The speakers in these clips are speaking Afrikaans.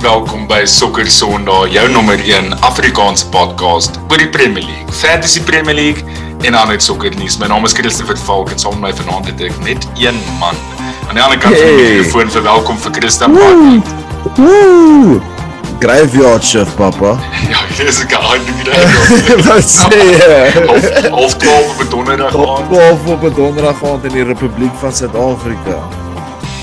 Hartlik welkom by Sokker Sondag, jou nommer 1 Afrikaanse podcast oor die Premier League, Fantasy Premier League en ander sokkernuus. My naam is Christopher Falk en saam met my vanaand het ek net een man. Aan die ander kant van die mikrofoon vir welkom vir Christa Park. Woo! Graveyard shift, papa. Ja, dis 'n gaande graveyard. Wat sê jy? Of 12 op 'n donderdag aand. 12 op 'n donderdag aand in die Republiek van Suid-Afrika.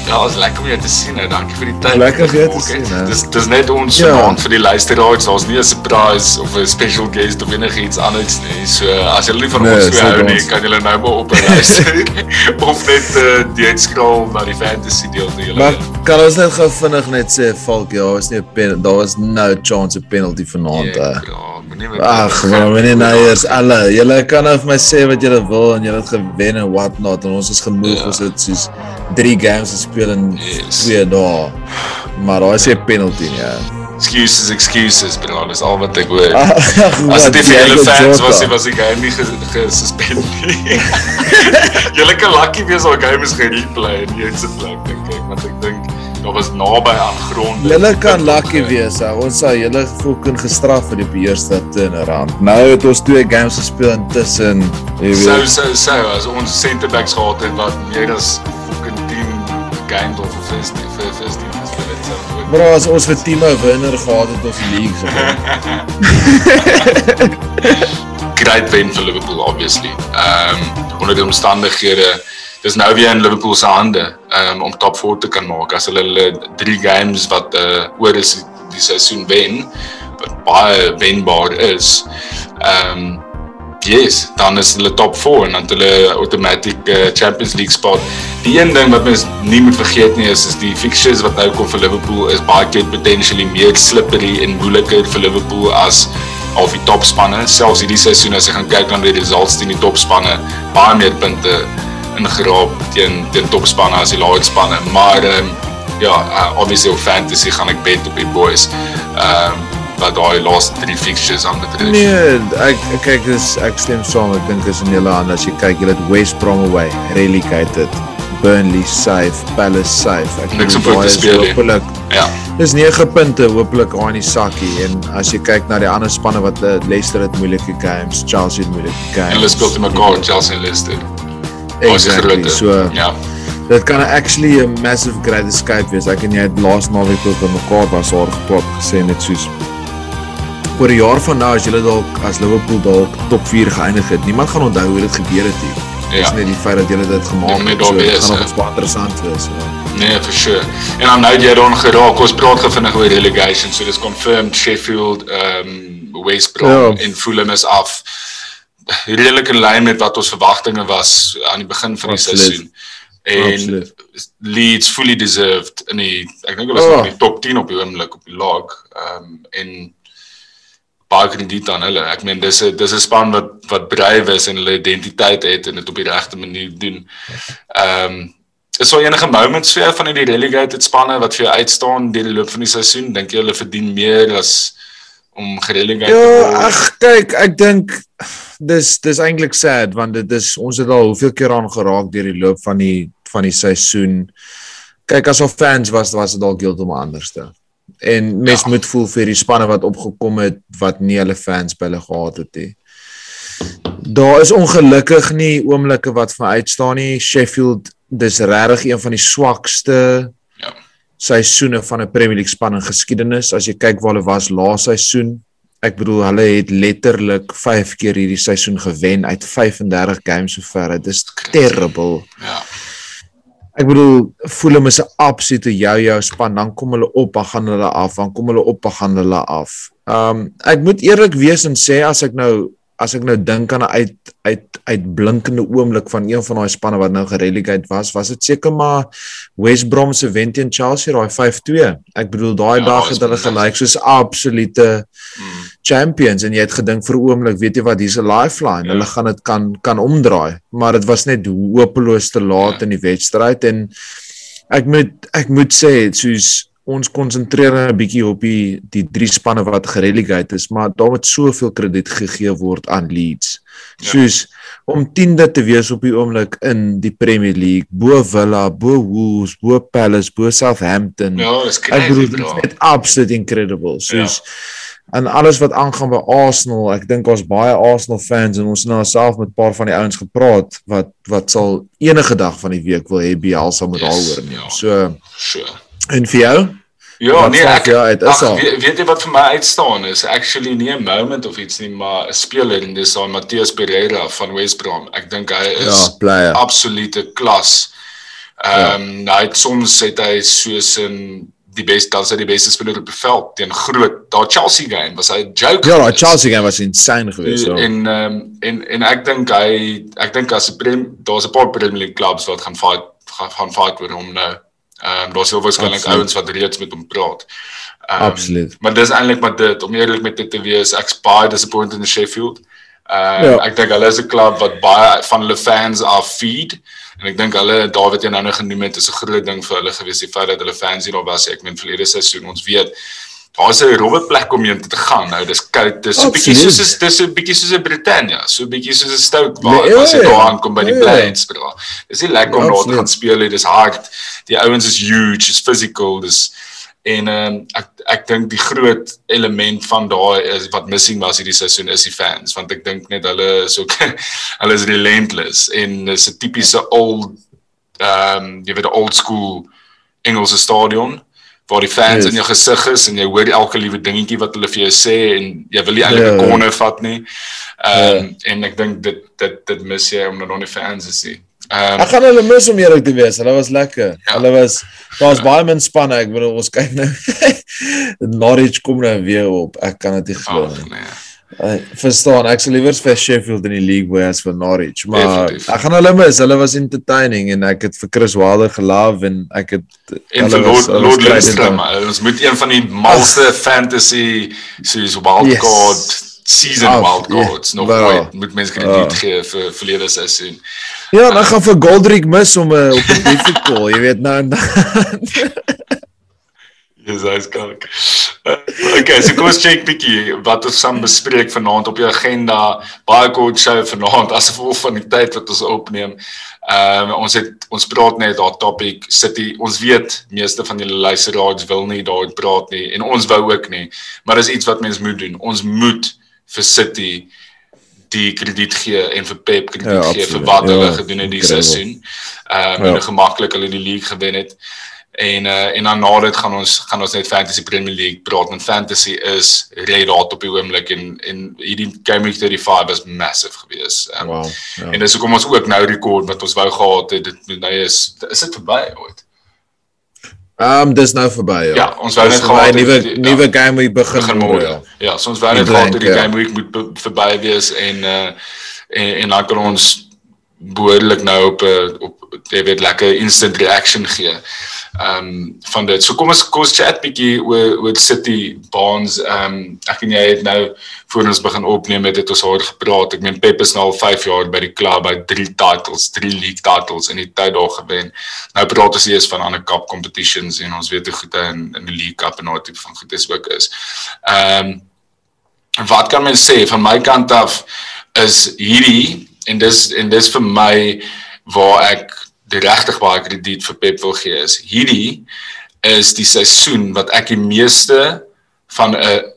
Ja, is lekker om jou te sien. hè. Dankie vir die tyd. Lekker om jou te sien, hè. Dis dis net ons Ja. vanaand vir die luisteraars. Daar's nie 'n surprise of 'n special guest of enigiets anders nie. So as julle van Nee, ons dis hou nie, kan julle nou maar op luister of net uh, die skraal na die fantasy deel te julle. Maar kan ons net gou vinnig net sê Falk, ja, was nie 'n daar was no chance 'n penalty vanaand. Hè. ja, moenie met Ag, maar wanneer nou eers alle, julle kan nou vir my sê wat julle wil en julle het gewen en what not en ons is genoeg Ja. ons het soos 3 games gespeel in Yes. 2 dae. Maar daar is nie 'n penalty nie. Ja. excuses, excuses, bro. Dis al wat ek hoor. Ag, As dit nie vir julle fans was, nie, was die game nie ges- gesuspend nie. julle kan lucky wees al game is gereplay in die eerste plek dink ek, want ek dink daar was naby aan grond. Julle kan lucky wees. Ou. Ons sou julle fucking gestraf vir die eerste turnaround. Nou het ons twee games gespeel intussen. So so so as ons center backs gehad het wat meer as fucking 10 games of 'n 15 vir 15 gespeel het. So Bro, as ons vir Timo wenner gehad het ons league gewen. great wen vir Liverpool obviously. Ehm um, onder die omstandighede dis nou weer in Liverpool se hande um, om top 4 te kan maak as hulle hulle drie games wat uh, oor is die, seisoen wen wat baie wenbaar is. Ehm um, yes, dan is hulle top 4 en dan hulle automatic uh, Champions League spot. Die een ding wat mens nie moet vergeet nie is is die fixtures wat nou kom vir Liverpool is baie keer potentially meer slippery en moeiliker vir Liverpool as of die topspanne. Selfs hierdie seisoen as jy gaan kyk na die results teen die topspanne, baie meer punte ingeraap teen teen topspanne as die laer spanne. Maar ehm um, ja, uh, obviously op fantasy gaan ek bet op die boys. Ehm um, wat daai laaste drie fixtures aan betref. Nee, ek kyk dis ek stem saam. Ek dink is in julle hande as jy kyk, julle het West Brom away, relegated. Burnley safe, Palace safe. Ek te daai is speel nie. Hopelik Ja. Dis 9 punte hopelik aan die sakkie en as jy kyk na die ander spanne wat uh, Leicester het moeilike games, Chelsea het moeilike games. Hulle speel te mekaar Chelsea en Leicester. Exactly. So ja. dit kan actually 'n massive great escape wees. Ek en jy het laas naweek ook by mekaar was daar gepraat gesê net soos oor 'n jaar van nou as julle dalk as Liverpool dalk top 4 geëindig het, niemand gaan onthou hoe dit gebeur het nie. Dit is Ja. net die feit dat julle dit gemaak het. So dit gaan nog baie interessant wees. Ja. Nee, for sure. En dan nou jy dan geraak. Ons praat gevindig oor relegation. So dis confirmed Sheffield, um West Brom Ja. en Fulham is af. Redelik in lyn met wat ons verwagtinge was aan die begin van die Absoluut. seisoen. En Absoluut. Leeds fully deserved in die ek dink hulle is Oh. in die top 10 op die oomblik op die log. Um en baie krediet aan hulle. Ek meen dis 'n dis 'n span wat wat breiw is en hulle identiteit het en dit op die regte manier doen. Ehm um, is daar enige moments vir jou van hierdie relegated spanne wat vir jou uitstaan deur die loop van die seisoen? Dink jy hulle verdien meer as om gerelegated te Ja, word? ag kyk, ek dink dis dis eintlik sad want dit is ons het al hoeveel keer aan geraak deur die loop van die van die seisoen. Kyk as ons fans was, was dit dalk heeltemal anderste. En mens Ja. moet voel vir die spanne wat opgekom het wat nie hulle fans by hulle gehad het nie. Daar is ongelukkig nie oomblikke wat my uitstaan nie. Sheffield dis regtig een van die swakste Ja. seisoene van 'n Premier League span in geskiedenis as jy kyk waar hulle was laas seisoen. Ek bedoel hulle het letterlik 5 keer hierdie seisoen gewen uit 35 games sover. Dit is terrible. Ja. Ek bedoel Fulham is 'n absolute jou-jou span. Dan kom hulle op, dan gaan hulle af, dan kom hulle op, dan gaan hulle af. Um ek moet eerlik wees en sê as ek nou as ek nou dink aan 'n uit uit uitblinkende oomblik van een van daai spanne wat nou gerelegate was, was dit seker maar West Brom se wen teen Chelsea daai 5-2. Ek bedoel daai Ja, dag het hulle gelyk soos absolute Mm. Champions en jy het gedink vir 'n oomblik, weet jy wat, hier's 'n lifeline. Ja. Hulle gaan dit kan kan omdraai, maar dit was net hopeloos te laat Ja. in die wedstryd en ek moet ek moet sê soos ons konsentreer 'n bietjie op die die drie spanne wat gerelegate is, maar daar moet soveel krediet gegee word aan Leeds. Ja. Soos om 10de te wees op die oomblik in die Premier League, bo Villa, bo Wolves, bo Palace, bo Southampton. Ja, dis crazy. Dit is absolutely incredible. Soos ja en alles wat aangaan by Arsenal, ek dink ons baie Arsenal fans en ons het nou self met 'n paar van die ouens gepraat wat wat sal enige dag van die week wil hê Biel sal moet daaroor neem. Ja. So sure. En vir jou? Ja, nee, ek ja, dit is al. Weet jy wat vir my uitstaan is actually nie 'n moment of iets nie, maar 'n speler en dis aan Matthias Pereira van West Brom. Ek dink hy is ja, absolute klas. Ehm um, ja. hy het soms het hy soos 'n die beste dan sy die beste speler op die veld teen groot daar Chelsea game was hy 'n joke Ja, daai Chelsea game was insane geweest. Ja. En ehm um, en en ek dink hy ek dink as 'n daar's 'n paar Premier League clubs wat gaan fight gaan gaan fight vir hom nou. Ehm um, daar's sowel waarskynlik ouens wat reeds met hom praat. Um, Absoluut. Maar dis eintlik maar dit om eerlik met dit te wees, ek's baie disappointed in Sheffield. Ehm uh, ja. ek dink hulle is 'n klub wat baie van hulle fans af feed. En ek dink hulle David het nou nou genoem het is 'n groot ding vir hulle gewees die feit dat hulle fans hier was. Ek meen verlede seisoen ons weet daar's 'n rowwe plek om heen te gaan. Nou dis koud. Dis 'n bietjie soos is dis 'n bietjie soos 'n Britannia, so 'n bietjie soos 'n Stoke waar nee, as jy daar aankom by die nee. Plains bro. Dis nie lekker om daar te gaan speel. Dis hard. Die ouens is huge, is physical. Dis en um, ek ek dink die groot element van daai is wat missing was hierdie seisoen is die fans want ek dink net hulle is ook hulle is relentless en is 'n tipiese old ehm um, jy weet 'n old school Engelse stadion waar die fans yes. in jou gesig is en jy hoor elke liewe dingetjie wat hulle vir jou sê en jy wil nie eintlik 'n yeah. corner vat nie. Ehm um, yeah. en ek dink dit dit dit mis jy om dan die fans te sien. Um, ek gaan hulle mis om eerlik te wees. Hulle was lekker. Ja. Hulle was daar was baie min spanne. Ek bedoel ons kyk nou. Norwich kom nou weer op. Ek kan dit nie glo nie. Nee. Ek verstaan. Ek sou liewer vir Sheffield in die league wees as vir Norwich, maar Definitief. ek gaan hulle mis. Hulle was entertaining en ek het vir Chris Wilder gelove en ek het en vir Lord, Lord Lindstrom. Ons moet een van die malste fantasy soos wildcard yes season oh, wild cards yeah, nog well, nooit moet mense krediet uh, gee vir verlede seisoen. Ja, dan gaan vir Goldrick mis om uh, op defense call, jy weet nou. Dis is skalk. Uh, okay, so kom ons check bietjie wat ons saam bespreek vanaand op die agenda. Baie kort show vanaand as gevolg van die tyd wat ons opneem. Ehm um, ons het ons praat net daar topic City. Ons weet meeste van julle luisteraars wil nie daaroor praat nie en ons wou ook nie. Maar dis iets wat mens moet doen. Ons moet vir City die krediet gee en vir Pep krediet ja, gee vir wat hulle ja, gedoen het die seisoen. Ehm um, ja. gemaklik hulle die league gewen het. En uh en dan na dit gaan ons gaan ons net Fantasy Premier League praat. En Fantasy is red hot op die oomblik en en hierdie Game Week 35 was massive geweest. Um, wow. Ja. En dis hoekom ons ook nou rekord wat ons wou gehad het. Dit nou is is dit verby ooit. Ehm um, dis nou verby ja. Ja, ons wou net gehad 'n nuwe ja. nuwe game week begin begin môre. Ja. ja, so ons wou net gehad die ja. game week moet verby wees en uh en, en dan kan ons behoorlik nou op 'n eh, op jy weet lekker instant reaction gee. Ehm um, van dit. So kom ons kom ons chat bietjie oor oor City Bonds. Ehm um, ek en jy het nou voor ons begin opneem het, het ons oor gepraat. Ek meen Pep is nou al 5 jaar by die klub, by 3 titles, 3 league titles in die tyd daar gewen. Nou praat ons eers van ander cup competitions en ons weet hoe goed hy in in die league cup en daai tipe van goed is ook is. Ehm um, wat kan mens sê van my kant af is hierdie en dis en dis vir my waar ek die regtig baie krediet vir Pep wil gee is hierdie is die seisoen wat ek die meeste van 'n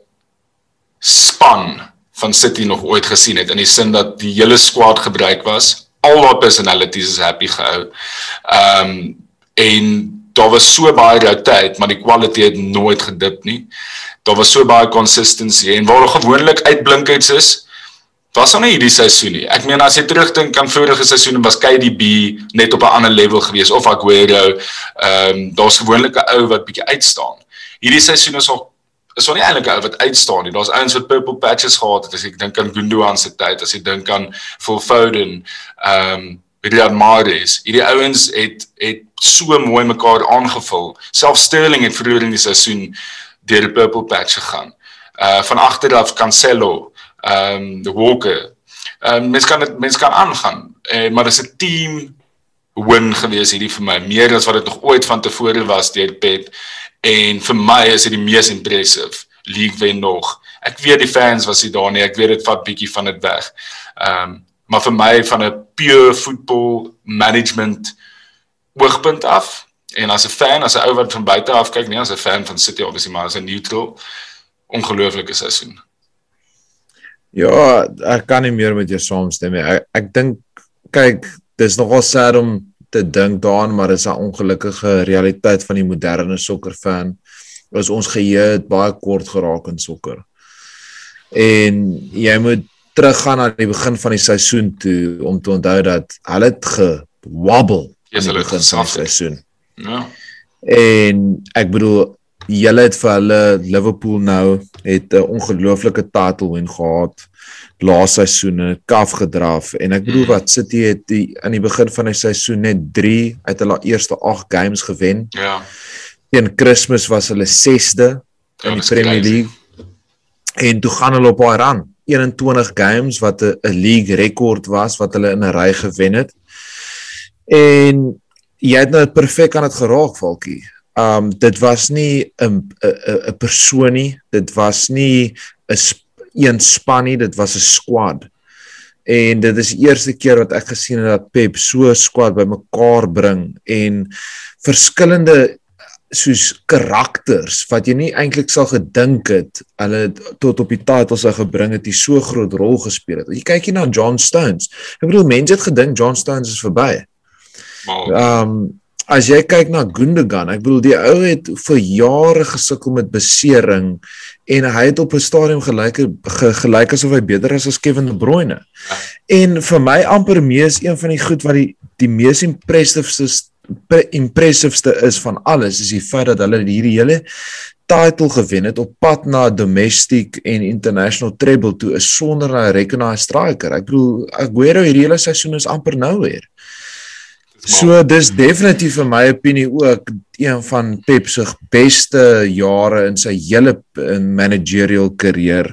span van City nog ooit gesien het in die sin dat die hele squad gebruik was al haar personalities is happy gehou. Ehm um, en daar was so baie rotate maar die kwaliteit het nooit gedip nie. Daar was so baie consistency en waar gewoonlik uitblinkers is was dan nie hierdie seisoen nie. Ek meen as jy terugdink aan vorige seisoene was KDB net op 'n ander level gewees of Aguero. Ehm um, daar's gewoonlik 'n ou wat bietjie uitstaan. Hierdie seisoen is al is al nie eintlik 'n ou wat uitstaan nie. Daar's ouens wat purple patches gehad het. As ek dink aan Gundogan se tyd, as ek dink aan Phil Foden, ehm um, Riyad Mahrez. Hierdie ouens het het so mooi mekaar aangevul. Self Sterling het vroeër in die seisoen deur die purple patch gegaan. Uh van agter af Cancelo ehm um, die Walker. Ehm um, mens kan dit mens kan aangaan. Eh maar dis 'n team win gewees hierdie vir my meer as wat dit nog ooit van tevore was deur Pep En vir my is dit die mees impressive league wen nog. Ek weet die fans was hier daar nie, ek weet dit vat bietjie van dit weg. Ehm um, maar vir my van 'n pure football management oogpunt af en as 'n fan, as 'n ou wat van buite af kyk, nie as 'n fan van City obviously maar as 'n neutral ongelooflike seisoen. Ja, ek kan nie meer met jou saamstem nie. Ek, ek dink kyk, dis nogal sad om te dink daaraan, maar dis 'n ongelukkige realiteit van die moderne sokkerfan. Ons ons geheue het baie kort geraak in sokker. En jy moet teruggaan na die begin van die seisoen toe om te onthou dat hulle het gewobble Yes, hulle van die seisoen. Ja. En ek bedoel julle het vir hulle Liverpool nou het 'n ongelooflike title win gehad laaste seisoen en kaf gedraf en ek bedoel Mm. wat City het die aan die begin van die seisoen net 3 uit hulle eerste 8 games gewen. Ja. Teen Kersfees was hulle 6de Ja, in die dis Premier crazy. League. En toe gaan hulle op daai run. 21 games wat 'n 'n league rekord was wat hulle in 'n ry gewen het. En jy het nou perfek aan dit geraak, Falkie. Um dit was nie 'n 'n persoon nie, dit was nie 'n een span nie, dit was 'n squad. En dit is die eerste keer wat ek gesien het dat Pep so 'n squad bymekaar bring en verskillende soos karakters wat jy nie eintlik sal gedink het hulle tot op die title sou gebring het, die so groot rol gespeel het. Jy kyk hier na John Stones. Ek bedoel mense het gedink John Stones is verby. Ehm um, as jy kyk na Gundogan, ek bedoel die ou het vir jare gesukkel met besering en hy het op 'n stadium gelyk ge, gelyk asof hy beter is as Kevin De Bruyne. En vir my amper mees een van die goed wat die die mees impressiveste pre- impressiveste is van alles is die feit dat hulle hierdie hele title gewen het op pad na domestic en international treble toe is sonder 'n recognized striker. Ek bedoel Aguero hierdie hele seisoen is amper nowhere. So dis definitief vir my opinie ook een van Pep se beste jare in sy hele in managerial karier.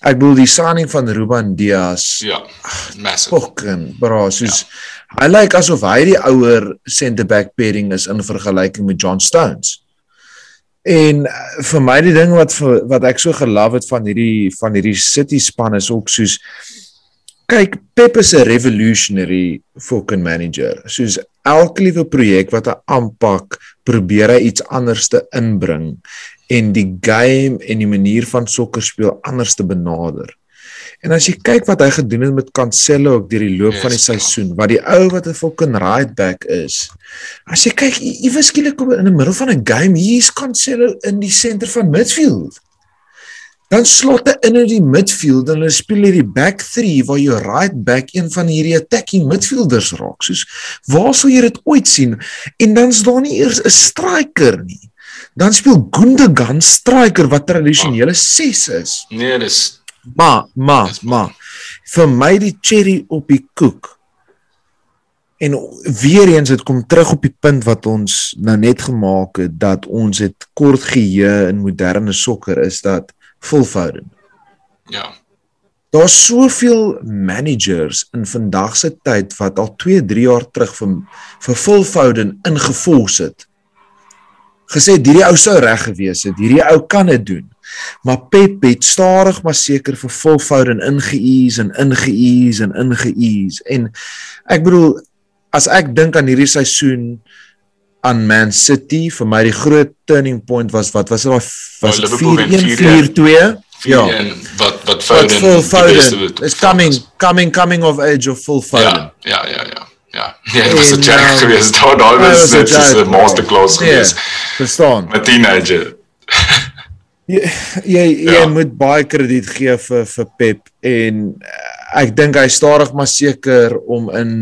Ek bedoel die signing van Ruben Dias. ja, massive. Fucking bra, soos hy lyk asof hy die ouer center back pairing is in vergelyking met John Stones. En eh, vir my die ding wat wat ek so gelove het van hierdie van hierdie City span is ook soos kyk Pep is 'n revolutionary fucking manager. Soos elke liewe projek wat hy aanpak, probeer hy iets anders te inbring en die game en die manier van sokker speel anders te benader. En as jy kyk wat hy gedoen het met Cancelo ook deur die loop Yes, van die seisoen, wat die ou wat 'n fucking right back is. As jy kyk, iewes skielik op- in die middel van 'n game, hier's Cancelo in die senter van midfield. Dan slot hy in in die midfield en hulle speel hierdie back 3 waar jou right back een van hierdie attacking midfielders raak. Soos waar sou jy dit ooit sien? En dan's daar nie eers 'n striker nie. Dan speel Gundogan striker wat tradisionele 6 is. Nee, dis Maar, maar, Dis maar vir my die cherry op die koek. En weer eens dit kom terug op die punt wat ons nou net gemaak het dat ons het kort geheue in moderne sokker is dat volhouding. ja. Daar's soveel managers in vandag se tyd wat al 2, 3 jaar terug vir vir volhouding ingevors het. Gesê hierdie ou sou reg gewees het, hierdie ou kan dit doen. Maar Pep het stadig maar seker vir volhouding ingeëes en ingeëes en ingeëes en ek bedoel as ek dink aan hierdie seisoen aan Man City vir my die groot turning point was wat was dit daai was Oh, dit Liverpool wen 4-1 4-1. 4-2 Ja. ja En wat wat Foden Phil die beste Foden is coming, coming, coming of age of Phil Foden. Ja, ja, ja, ja. Ja, ja dit was 'n En, joke um, geweest. Daar Hy was was 'n net so joke, 'n masterclass bro. geweest. Verstaan? Met teenager. Jy jy, jy Ja. moet baie krediet gee vir vir Pep en eh, ek dink hy stadig maar seker om in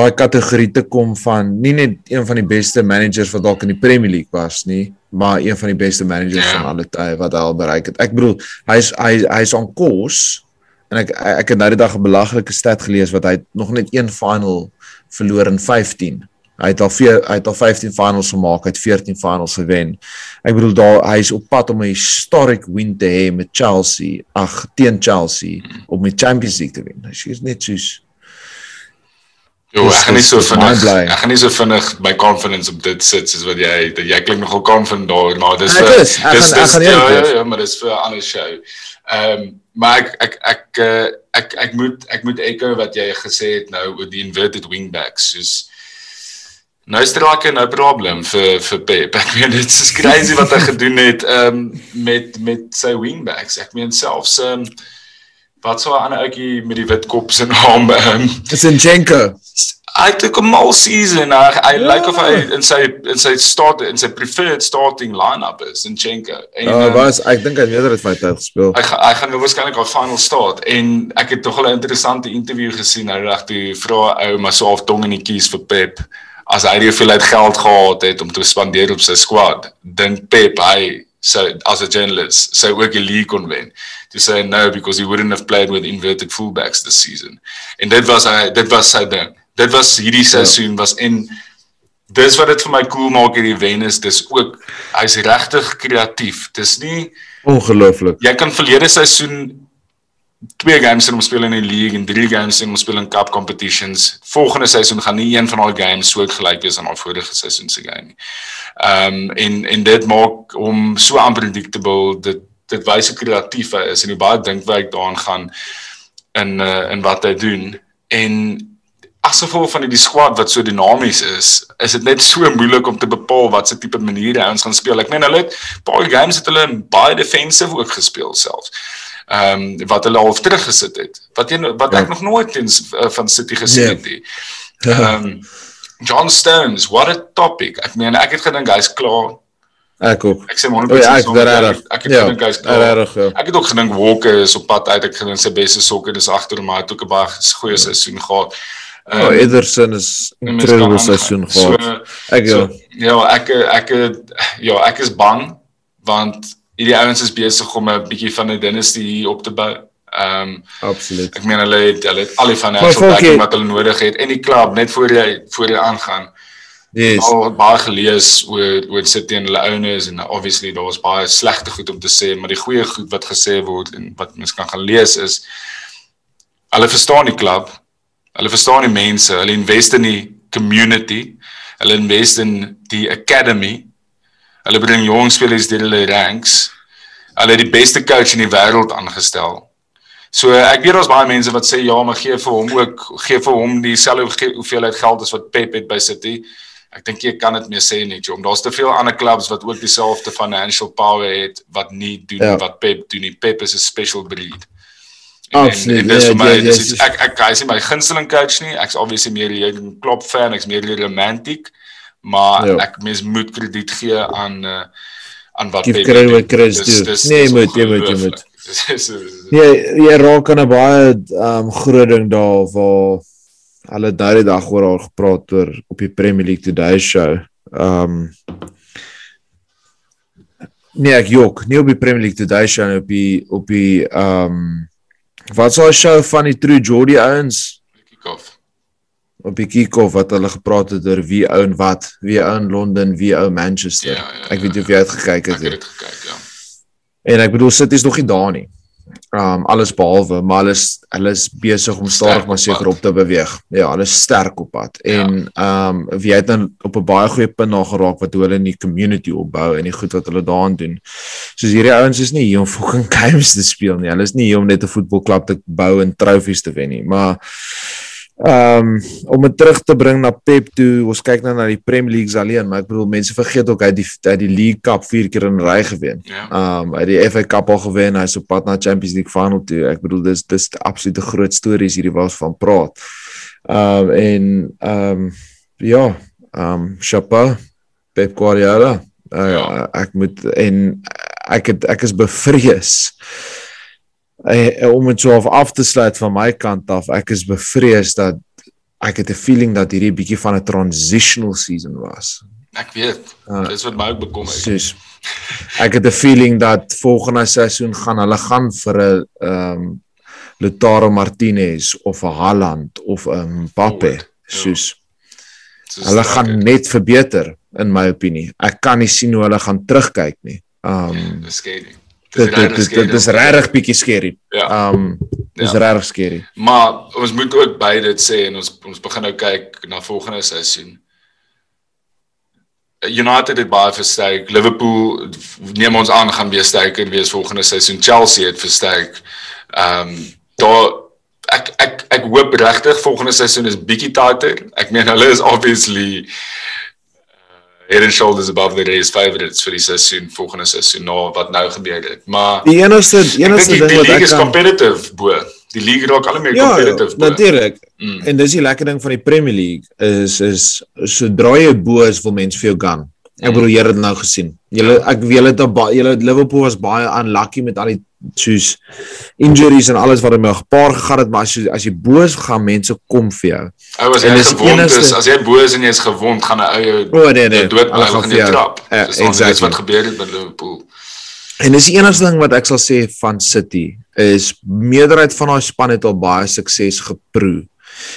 daai kategorie te kom van nie net een van die beste managers wat dalk in die Premier League was nie, maar een van die beste managers van alle tye wat hy al bereik het. Ek bedoel, hy's hy hy's on course en ek ek het nou die dag 'n belaglike stat gelees wat hy nog net een final verloor in 15. Hy het al vier, hy het al 15 finals gemaak, hy het 14 finals gewen. Ek bedoel daar hy's op pad om 'n historic win te hê met Chelsea, ag teen Chelsea om die Champions League te wen. Hy is net soos Jo, ek gaan nie so vinnig ek gaan nie so vinnig my confidence op dit sit soos wat jy dat jy klink nogal confident daar maar dis vir dis dis ja, ja ja maar dis vir 'n ander show. Ehm um, maar ek ek ek uh, ek ek moet ek moet echo wat jy gesê het nou oor die inverted wingbacks soos Nou is daar ook 'n probleem vir vir Pep. Ek meen dit is crazy wat hy gedoen het um, met met sy wingbacks. Ek meen selfs um, wat so 'n ander ouetjie met die wit kop se naam um, Zinchenko. Hy het 'n mal season. Hy, hy yeah. lyk of hy in sy in sy start in sy preferred starting line-up is Zinchenko. En oh, um, was ek dink hy het weer dit vir tyd gespeel. Hy hy gaan nou waarskynlik op final start en ek het tog 'n interessante interview gesien nou reg toe vra ou maar so half tong in die kies vir Pep as hy die hoeveelheid geld gehad het om te spandeer op sy squad, dink Pep hy so as 'n journalist sou ook die league kon wen. To say no because he wouldn't have played with inverted fullbacks this season. En dit was hy dit was sy ding. Dit was hierdie ja. seisoen was en dis wat dit vir my cool maak hierdie wen is dis ook hy's regtig kreatief. Dis nie ongelooflik. Jy kan verlede seisoen twee games in om speel in die league en drie games in om speel in cup competitions. Volgende seisoen gaan nie een van daai games so gelyk wees aan al vorige seisoen se game nie. Ehm um, en en dit maak hom so unpredictable. Dit dit wys hoe kreatief hy is en hoe baie dinkwerk daarin gaan in uh, in wat hy doen. En as gevolg van die squad wat so dinamies is, is dit net so moeilik om te bepaal wat se tipe maniere ons gaan speel. Ek meen hulle het baie games het hulle baie defensive ook gespeel selfs ehm um, wat hulle al teruggesit het. Wat jy wat ek ja. nog nooit in uh, van City gesien nee. het nie. Ehm um, John Stones, what a topic. Ek meen ek het gedink hy's klaar. Ek ook. Ek sê 100% ja, ek, ek het ja, gedink hy's klaar. Erg, ja. Ek het ook gedink Walker is op pad uit. Ek gedink sy beste sokker is agter hom, maar hy het ook 'n baie goeie ja. seisoen gehad. Um, oh, Ederson is 'n incredible seisoen gehad. So, ek so, ja, ek ek ja, ek is bang want hierdie ouens is besig om 'n bietjie van 'n dynasty hier op te bou. Ehm um, absoluut. Ek meen hulle het hulle het al die financial backing wat hulle nodig het en die klub net voor jy voor jy aangaan. Yes. Al baie gelees oor oor City en hulle owners en obviously daar was baie slegte goed om te sê, maar die goeie goed wat gesê word en wat mens kan gaan lees is hulle verstaan die klub. Hulle verstaan die mense, hulle invest in die community. Hulle invest in die academy Hulle bring jong spelers deur hulle ranks. Hulle het die beste coach in die wêreld aangestel. So ek weet daar's baie mense wat sê ja, maar gee vir hom ook gee vir hom dieselfde hoeveelheid geld as wat Pep het by City. Ek dink jy kan dit meer sê net, jom. Daar's te veel ander clubs wat ook dieselfde financial power het wat nie doen ja. wat Pep doen nie. Pep is 'n special breed. Absoluut. En, en dis vir my yeah, dis yeah, ek ek hy is my gunsteling coach nie. Ek's obviously meer 'n Klopp fan, ek's meer romantic maar ja. ek mens moet krediet gee aan uh, aan wat Pep kry wat kry doen. Nee, jy moet jy moet jy moet. Ja, jy raak aan 'n baie um groot ding daar waar hulle die dag oor al gepraat oor op die Premier League Today show. Um Nee, ek jok, nie op die Premier League Today show nie, op die op die um wat sou 'n show van die True Geordie ouens? Kick-off op die kick-off wat hulle gepraat het oor wie ou en wat, wie ou in Londen, wie ou Manchester. Ja, ja, ja, ek weet nie of jy het gekyk het nie. Ek het gekyk, ja. En ek bedoel City is nog nie daar nie. Um alles behalwe, maar hulle is hulle is besig om stadig maar seker op te beweeg. Ja, hulle is sterk op pad. Ja. En um wie het dan op 'n baie goeie punt na geraak wat hulle in die community opbou en die goed wat hulle daaraan doen. Soos hierdie ouens is nie hier om fucking games te speel nie. Hulle is nie hier om net 'n voetbalklub te bou en trofees te wen nie, maar Ehm um, om dit terug te bring na Pep toe, ons kyk nou na die Premier League alleen, maar ek bedoel mense vergeet ook hy het die hy die League Cup 4 keer in ry gewen. Ja. Ehm ja. um, hy het die FA Cup al gewen, hy's op pad na Champions League final toe. Ek bedoel dis dis absolute groot stories hierdie was van praat. Ehm um, en ehm um, ja, ehm um, Chapeau Pep Guardiola. Uh, ja. ek moet en ek het ek is bevrees uh, om dit so af te sluit van my kant af, ek is bevrees dat ek het 'n feeling dat hierdie bietjie van 'n transitional season was. Ek weet. Uh, Dis wat my ook bekommer. Soos, ek het 'n feeling dat volgende seisoen gaan hulle gaan vir 'n ehm um, Lautaro Martinez of 'n Haaland of 'n Mbappe. Ja. Soos ja. hulle gaan net verbeter in my opinie. Ek kan nie sien hoe hulle gaan terugkyk nie. Ehm um, ja, dit dit dit is regtig bietjie skerry. Ja. Um dis Ja. regtig skerry. Maar ons moet ook by dit sê en ons ons begin nou kyk na volgende seisoen. United het baie versterk. Liverpool neem ons aan gaan weer sterker wees volgende seisoen. Chelsea het versterk. Ehm um, daar ek ek ek hoop regtig volgende seisoen is bietjie tighter. Ek meen hulle is obviously head and shoulders above the race favorites vir die seisoen volgende seisoen na wat nou gebeur het. Maar Die enigste ek enigste die, ding die wat league ek is kan competitive bo. Die league raak al meer Ja, ja competitive bo. natuurlik. Mm. En dis die lekker ding van die Premier League is is sodra jy bo is wil mense vir jou gun. Ek bedoel jy het dit nou gesien. Julle ek weet julle het julle Liverpool was baie unlucky met al die soos injuries en alles wat ermee gepaard gegaan het, maar as jy as jy bo is gaan mense kom vir jou. Ou as jy gewond enigste- is, as jy bo is en jy's gewond, gaan 'n ou jou O nee nee. jou dood hulle bly gaan jou- trap. Ja, Dis exactly. wat gebeur het met Liverpool. En dis die enigste ding wat ek sal sê van City is meerderheid van daai span het al baie sukses geproe.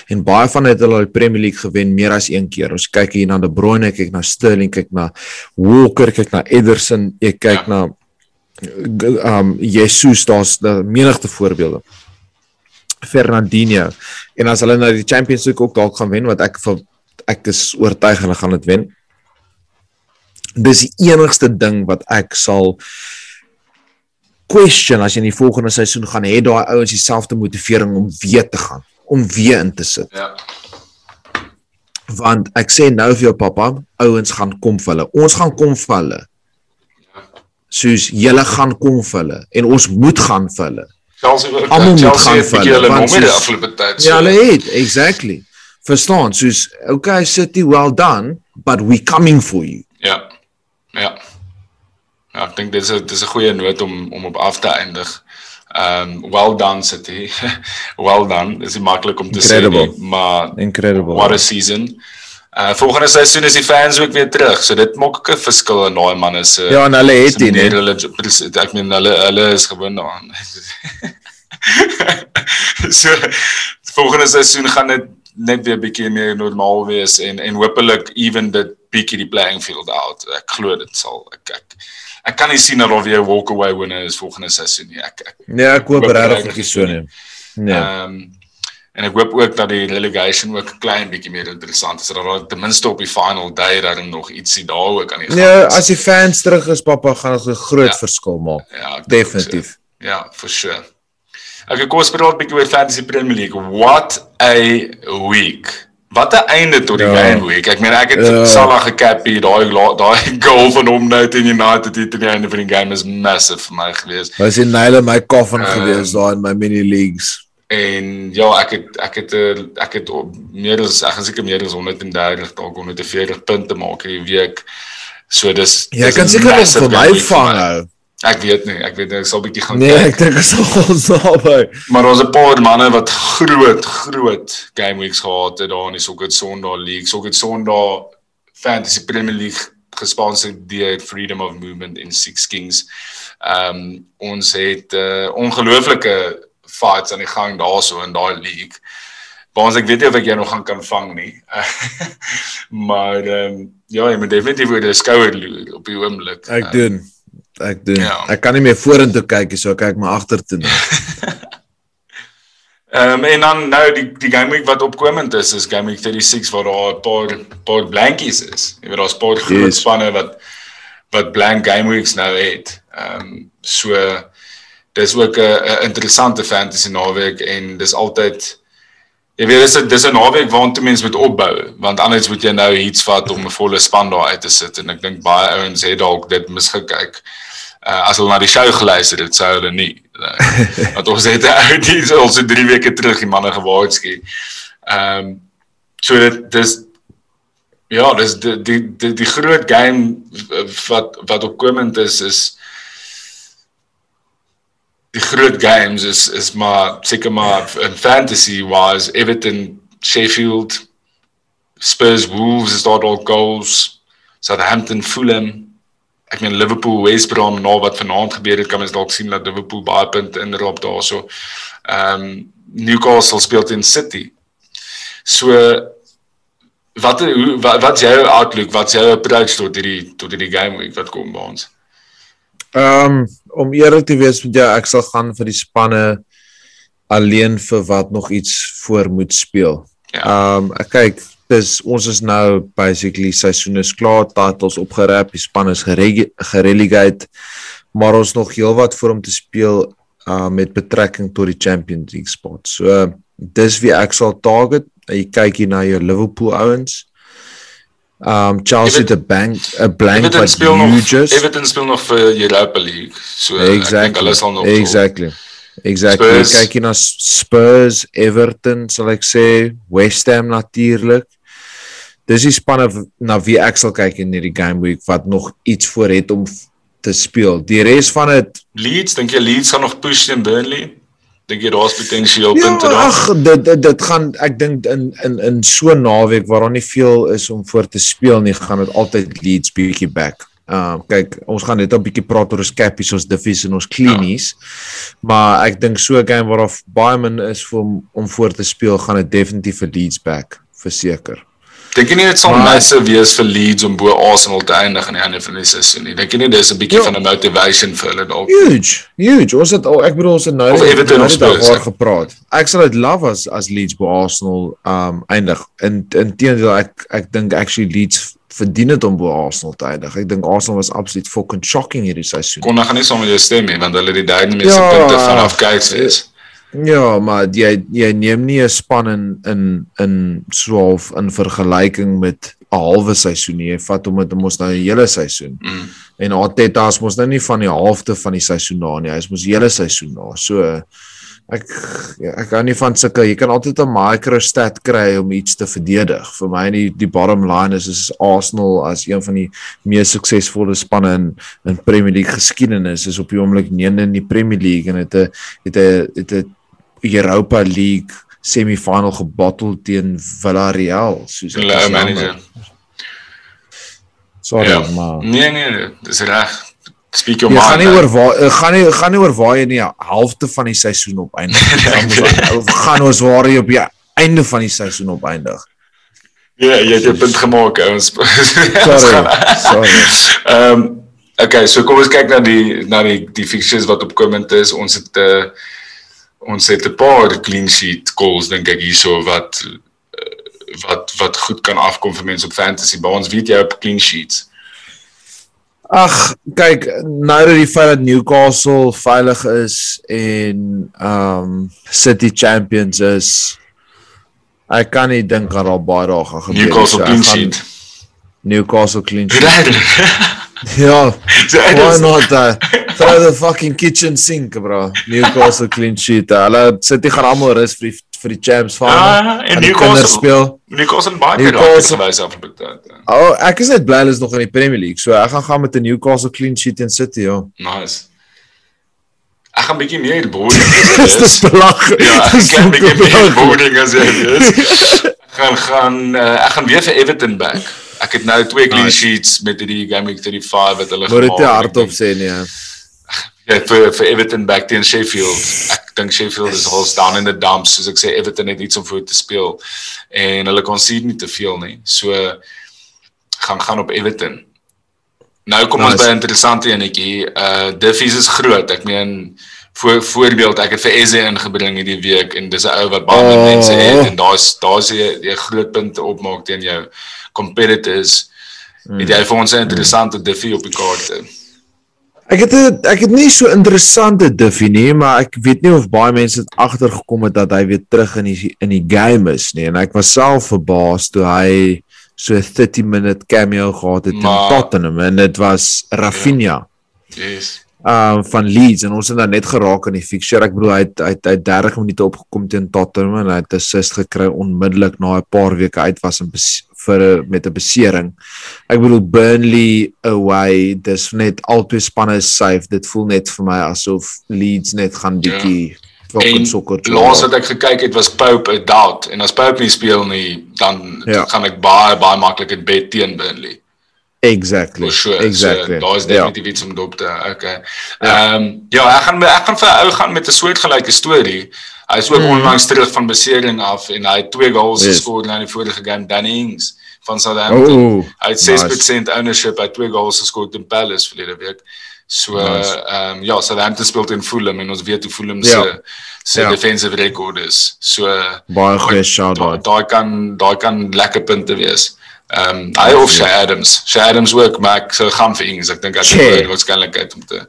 En baie van hulle het al die Premier League gewen meer as een keer. Ons kyk hier na De Bruyne, kyk na Sterling, kyk na Walker, kyk na Ederson, jy kyk Ja. na um Jesus, daar's 'n menigte voorbeelde. Fernandinho. En as hulle nou die Champions League ook dalk gaan wen wat ek vir ek is oortuig hulle gaan dit wen. Dis die enigste ding wat ek sal question as jy in die volgende seisoen gaan hê daai ouens dieselfde motivering om weer te gaan, om weer in te sit. Ja. Want ek sê nou vir jou pappa, ouens gaan kom vir hulle. Ons gaan kom vir hulle. Soos julle gaan kom vir hulle en ons moet gaan vir hulle. Chelsea. Almal moet gaan vir hulle, hulle want soos- afgelope tyd. Ja, hulle het exactly. Verstaan? Soos okay, City well done, but we coming for you. Ja. Ja. Ja, ek dink dis 'n dis 'n goeie noot om om op af te eindig. Um well done City. well done. Dis nie maklik om te Incredible. sê nie, maar Incredible. what a season. Uh volgende seisoen is die fans ook weer terug. So dit maak ook 'n verskil in daai manne se Ja, en hulle het dit. nee. hulle ek meen hulle hulle is gewoond daaraan. so volgende seisoen gaan dit net weer bietjie meer normaal wees en en hopelik even dit bietjie die playing field out. Ek glo dit sal ek ek ek kan nie sien dat daar weer walk away winner is volgende seisoen nie. Ek ek Ja, ek hoop regtig is so nie. Nee. Ehm en ek hoop ook dat die relegation ook 'n klein bietjie meer interessant is. Dat daar ten minste op die final day dan nog ietsie daar ook aan die gang Nee, is. as die fans terug is, pappa, gaan dit 'n groot Ja. verskil maak. ja, ek Definitief. So. Ja, for sure. Okay, kom ons praat 'n bietjie oor Fantasy Premier League. What a week. Wat 'n einde tot die Ja. game week. Ek meen ek het Ja. Salah gekap hier, daai daai goal van hom nou teen United hier teen die einde van die game is massive vir my gewees. Was in Nile my coffin Ehm, gewees daar in my mini leagues. En ja, ek het ek het eh, ek het op meer as ek gaan seker meer as 130 dalk 140 punte maak hierdie week. So dis Jy dis kan seker nog vir my vang hou. Ek weet nie, ek weet nie, ek sal bietjie gaan Nee, kyk. ek dink is ons naby. Maar ons 'n paar manne wat groot groot game weeks gehad het daar in die Soccer Sondag League. Soccer Sondag Fantasy Premier League gesponsor deur Freedom of Movement in Six Kings. Ehm um, ons het 'n uh, ongelooflike fights aan die gang daarso in daai league. Baans ek weet nie of ek jou nog gaan kan vang nie. maar ehm um, ja, jy moet definitief oor die skouer loer op die oomblik. Ek Ehm, doen. Ek doen. Ja. Ek kan nie meer vorentoe kyk nie, so ek kyk maar agtertoe nou. Ehm um, en dan nou die die game week wat opkomend is is game week 36 waar daar 'n paar paar blankies is. Jy weet daar's 'n paar groot Yes. spanne wat wat blank game weeks nou het. Ehm um, so dis ook 'n interessante fantasy naweek en dis altyd jy weet dis 'n dis 'n naweek waartoe mense moet opbou want anders moet jy nou iets vat om 'n volle span daar uit te sit en ek dink baie ouens het dalk dit misgekyk. Uh, as hulle na die show geluister het, sou hulle nie. Uh, want ons het 'n ou die al so 3 weke terug die manne gewaarsku. Ehm um, so dit dis ja, dis die die die, die groot game wat wat opkomend is is die groot games is is maar seker maar in fantasy wise Everton, Sheffield, Spurs, Wolves is daar dalk goals. Southampton, Fulham. Ek meen Liverpool, West Brom na wat vanaand gebeur het, kan mens dalk sien dat Liverpool baie punte inrap daarso. Ehm um, Newcastle speel teen City. So wat hoe wat wat's jou outlook? Wat's jou approach tot hierdie tot hierdie game week wat kom by ons? Ehm um, om eerlik te wees met jou, ek sal gaan vir die spanne alleen vir wat nog iets voor moet speel. Ja. Um, kyk, dis ons is nou basically seisoen is klaar, titles opgerap, die span is gerelegate, maar ons nog heelwat voor om te speel uh met betrekking tot die Champions League spot. So uh, dis wie ek sal target. Jy kyk hier na jou Liverpool ouens. Um Chelsea the bank a blank but you just Everton speel nog vir Europa League. So exactly, ek dink hulle sal nog Exactly. Vol. Exactly. Spurs. Kyk hier na Spurs, Everton, sal ek sê, West Ham natuurlik. Dis die spanne na wie ek sal kyk in hierdie game week wat nog iets voor het om te speel. Die res van dit Leeds, dink jy Leeds gaan nog push teen Burnley? Dink jy daar's potensiaal ja, punte daar? Ag, dit, dit dit gaan ek dink in in in so 'n naweek waar daar nie veel is om voor te speel nie, gaan dit altyd Leeds bietjie back. Ehm uh, kyk, ons gaan net 'n bietjie praat oor ons cappies, ons divies en ons cleanies. Ja. Maar ek dink so 'n game waarof baie min is vir om, om voor te speel, gaan dit definitief vir Leeds back verseker. Dink jy nie dit sal massive wees vir Leeds om bo Arsenal te eindig aan die einde van die seisoen nie? Dink jy nie dis 'n bietjie ja. van 'n motivation vir hulle dalk? Huge, huge. Ons het al ek bedoel ons het nou net daaroor gepraat. Ek sal dit love as as Leeds bo Arsenal um eindig. In inteendeel ek ek dink actually Leeds verdien dit om bo Arsenal te eindig. Ek dink Arsenal was absoluut fucking shocking hierdie seisoen. Kon nog nie sommer jou stem nie want hulle het die derde meeste ja, punte vanaf Kai's is. Ja, maar jy jy neem nie 'n span in in in swaalf in vergelyking met 'n halwe seisoen nie. Jy vat hom met mos nou 'n hele seisoen. Mm. En Arteta is mos nou nie van die halfte van die seisoen na nie. Hy is mos hele seisoen na. So ek ja, ek hou nie van sulke jy kan altyd 'n micro stat kry om iets te verdedig. Vir my die die bottom line is is Arsenal as een van die mees suksesvolle spanne in in Premier League geskiedenis is op die oomblik nie in die Premier League en het 'n het 'n het 'n Europa League semifinal gebottel teen Villarreal soos hulle manager. Sorry ja. maar nee nee, dis reg. Speak your mind. Gaan nie oor waar gaan nie gaan nie oor waar jy nie halfte van die seisoen op eindig. gaan ons waar jy op die einde van die seisoen op eindig. Ja, jy het 'n punt gemaak, ons. sorry. Sorry. Ehm um, okay, so kom ons kyk na die na die die fixtures wat opkomend is. Ons het 'n uh, eh, ons het 'n paar clean sheet goals dink ek hierso wat uh, wat wat goed kan afkom vir mense op fantasy. By ons weet jy op clean sheets. Ag, kyk, nou dat die feit dat Newcastle veilig is en um City champions is, ek kan nie dink aan al baie dae gaan gebeur. Newcastle clean sheet. Newcastle clean sheet. ja, why not that? Throw the fucking kitchen sink, bro. Newcastle clean sheet. Hulle City gaan almal rus vir die vir die champs van. Ja, en Newcastle speel. Newcastle baie Newcastle wys af op dit. Oh, ek is net bly hulle is nog in die Premier League. So ek gaan gaan met 'n Newcastle clean sheet in City, ja. Nice. Ek gaan bietjie meer boarding. Dis belaglik. Ja, ek gaan bietjie meer boarding as jy weet. gaan gaan uh, ek gaan weer vir Everton back. Ek het nou twee clean nice. sheets met hierdie game week 35 wat hulle gemaak het. Moet dit hardop sê nee. Ja, vir vir Everton back teen Sheffield. Ek dink Sheffield is al staan in die dumps, soos ek sê Everton het iets om voor te speel en hulle kon sien nie te veel nie. So gaan gaan op Everton. Nou kom nice. ons by 'n interessante enetjie. Uh Diffies is groot. Ek meen voor voorbeeld ek het vir Eze ingebring hierdie week en dis 'n ou wat baie oh. mense het en daar's daar's jy groot punte opmaak teen jou competitors. Mm. Het jy vir ons 'n interessante. Diffie op die kaarte? Ek het het, ek het nie so interessante Duffy nie, maar ek weet nie of baie mense het agtergekom het dat hy weer terug in die in die game is nie en ek was self verbaas toe hy so 'n 30 minute cameo gehad het maar, in Tottenham en dit was Rafinha. Ja. Yes. Um van Leeds en ons het dan net geraak in die fixture. Ek bedoel hy het hy het, hy het 30 minute opgekom teen Tottenham en hy het 'n assist gekry onmiddellik na 'n paar weke uit was in vir met 'n besering. Ek bedoel Burnley away, dis net albei spanne safe. Dit voel net vir my asof Leeds net gaan ja. bietjie fucking sokker. Laas wat ek gekyk het was Pope 'n doubt en as Pope nie speel nie, dan ja. gaan ek baie baie maklik in bed teen Burnley. Exactly. Sure. Exactly. So, daar is definitief ja. iets om dop te. Okay. Ehm um, ja, ek gaan ek gaan vir 'n ou gaan met 'n soortgelyke storie. Hy is ook mm. onlangs terug van besering af en hy het twee goals yes. geskor in die vorige game Danny Ings van Southampton. Ooh, Hy het 6% ownership by twee goals geskor teen Palace verlede week. So ehm Nice. um, ja, Southampton speel teen Fulham en ons weet hoe Fulham Ja. se se Ja. defensive record is. So baie goeie shout daai out. daai kan daai kan lekker punte wees. Ehm um, hy of Shay Adams. Shay Adams ook, maar ek sou gaan vir Ings. Ek dink hy het Shay. die waarskynlikheid om te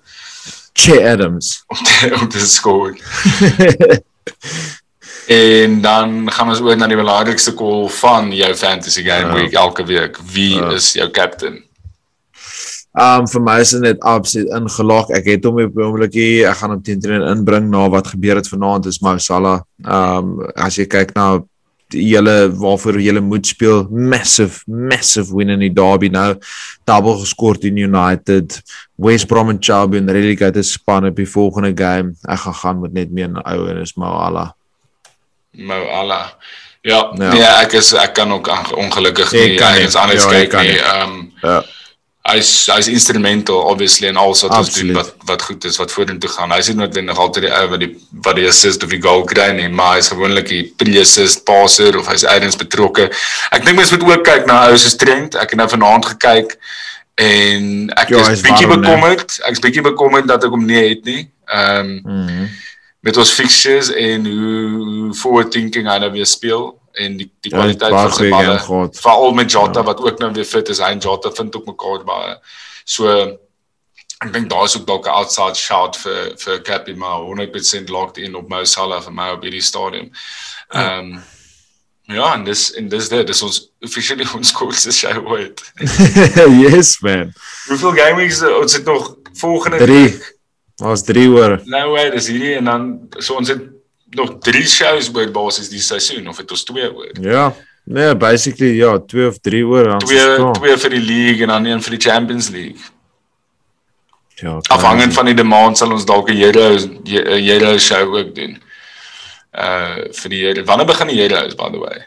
Che Adams. om te, om te score. En dan gaan ons oor na die belangrikste call van jou fantasy game Ja. week elke week. Wie Ja. is jou captain? Um vir my is dit net absoluut ingelog. Ek het hom op die oomblik hier. Ek gaan hom teen teen inbring na wat gebeur het vanaand is Mo Salah. Um as jy kyk na hele waarvoor jy moet speel, massive massive win in die derby nou. Double geskort in United. West Brom en Chelsea en relegated span op die volgende game. Ek gaan gaan met net meer 'n ou en is Mo Allah. Mo Allah. Ja, Ja. nee, ek is ek kan ook ongelukkig Jy nie kan nie. eens anders Ja, jy kyk kan nie. nie. Ehm Ja. Hy's hy's instrumental obviously in alles wat ons doen wat wat goed is wat vorentoe gaan. Hy's nie noodwendig altyd die ou wat die wat die assist of die goal kry nie, maar hy's gewoonlik die pre-assist passer of hy's elders betrokke. Ek dink mense moet ook kyk na ou se Trent. Ek het nou vanaand gekyk en ek Ja, is bietjie bekommerd. Ek's bietjie bekommerd dat ek hom nie het nie. Ehm Mhm. met ons fixtures en hoe hoe forward thinking hy nou weer speel en die die Ja, hy kwaliteit van sy balle veral met Jota wat ook nou weer fit is hy en Jota vind ook mekaar baie so ek dink daar is ook dalk 'n outside shot vir vir Cappy maar 100% locked in op Mo Salah vir my op hierdie stadium. Ehm um, ja, en dis en dis dit dis ons officially ons kortste show ooit. yes man. Hoeveel game weeks ons het nog volgende Drie. week? Ons 3 oor. Nou way, dis hierdie en dan so ons het nog 3 shows oor basis die seisoen of het ons 2 oor? Ja. Nee, basically ja, 2 of 3 oor dan. is Twee ons klaar. twee vir die league en dan een vir die Champions League. Ja. Afhangend van die demand sal ons dalk 'n Euro 'n Euro show ook doen. Uh vir die Euro. Wanneer begin die Euros by the way?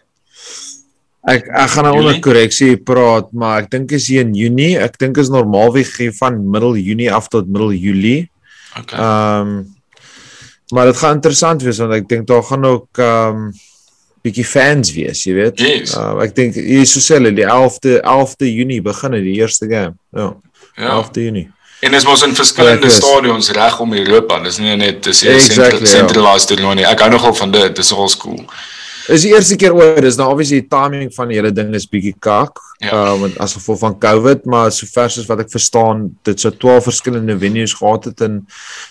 Ek ek gaan nou onder korreksie praat, maar ek dink is hier in Junie. Ek dink is normaalweg van middel Junie af tot middel Julie. Okay. Ehm maar dit gaan interessant wees want ek dink daar gaan ook ehm bietjie fans wees, jy weet. Yes. Uh, ek dink hier so sê hulle die 11de 11de Junie begin die eerste game. Ja, ja. 11de Junie. En dis mos in verskillende ek is. stadions reg om Europa. Dis nie net dis 'n Exactly, ja. centralized toernooi nie. Ek hou nogal van dit. Dis al cool. Is die eerste keer oor, dis nou obviously die timing van die hele ding is bietjie kak. Ja. Uh want as gevolg van COVID, maar sover soos wat ek verstaan, dit sou 12 verskillende venues gehad het en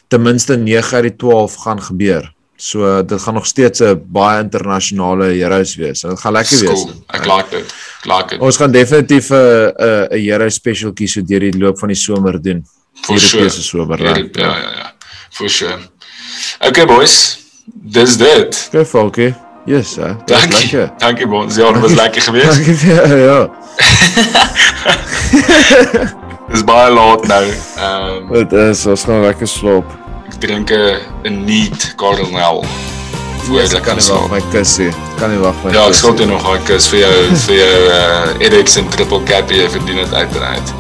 ten minste 9 uit die 12 gaan gebeur. So dit gaan nog steeds 'n baie internasionale Euros wees. Dit gaan lekker wees. Cool. Ek like dit. Ek like dit. Ons gaan definitief 'n 'n 'n Euro special kies so deur die loop van die somer doen. For sure. Somer. Ja, right? ja, ja, ja. For sure. Okay boys. Dis dit. Okay, Falkie. Yes, hè. Dis Dankie. lekker. Dankie Bons. Ja, dit was lekker geweest. Dankie vir ja. Dis baie laat nou. Ehm um, Dit is ons gaan lekker slaap. ek drink 'n neat Cardinal. Yes, ek kan slaap. my kussie. Kan nie wag my. Ja, ek skuld jou nog 'n kus vir jou vir jou uh Ericsson triple cap jy verdien dit uiteraard.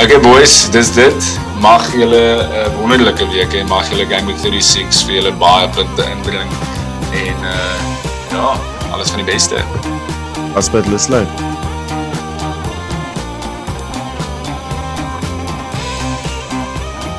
Okay boys, dis dit. Mag julle 'n uh, wonderlike week hê. Mag julle Game Week 36 vir julle baie punte inbring. En uh ja, alles van die beste. As dit lus lyk.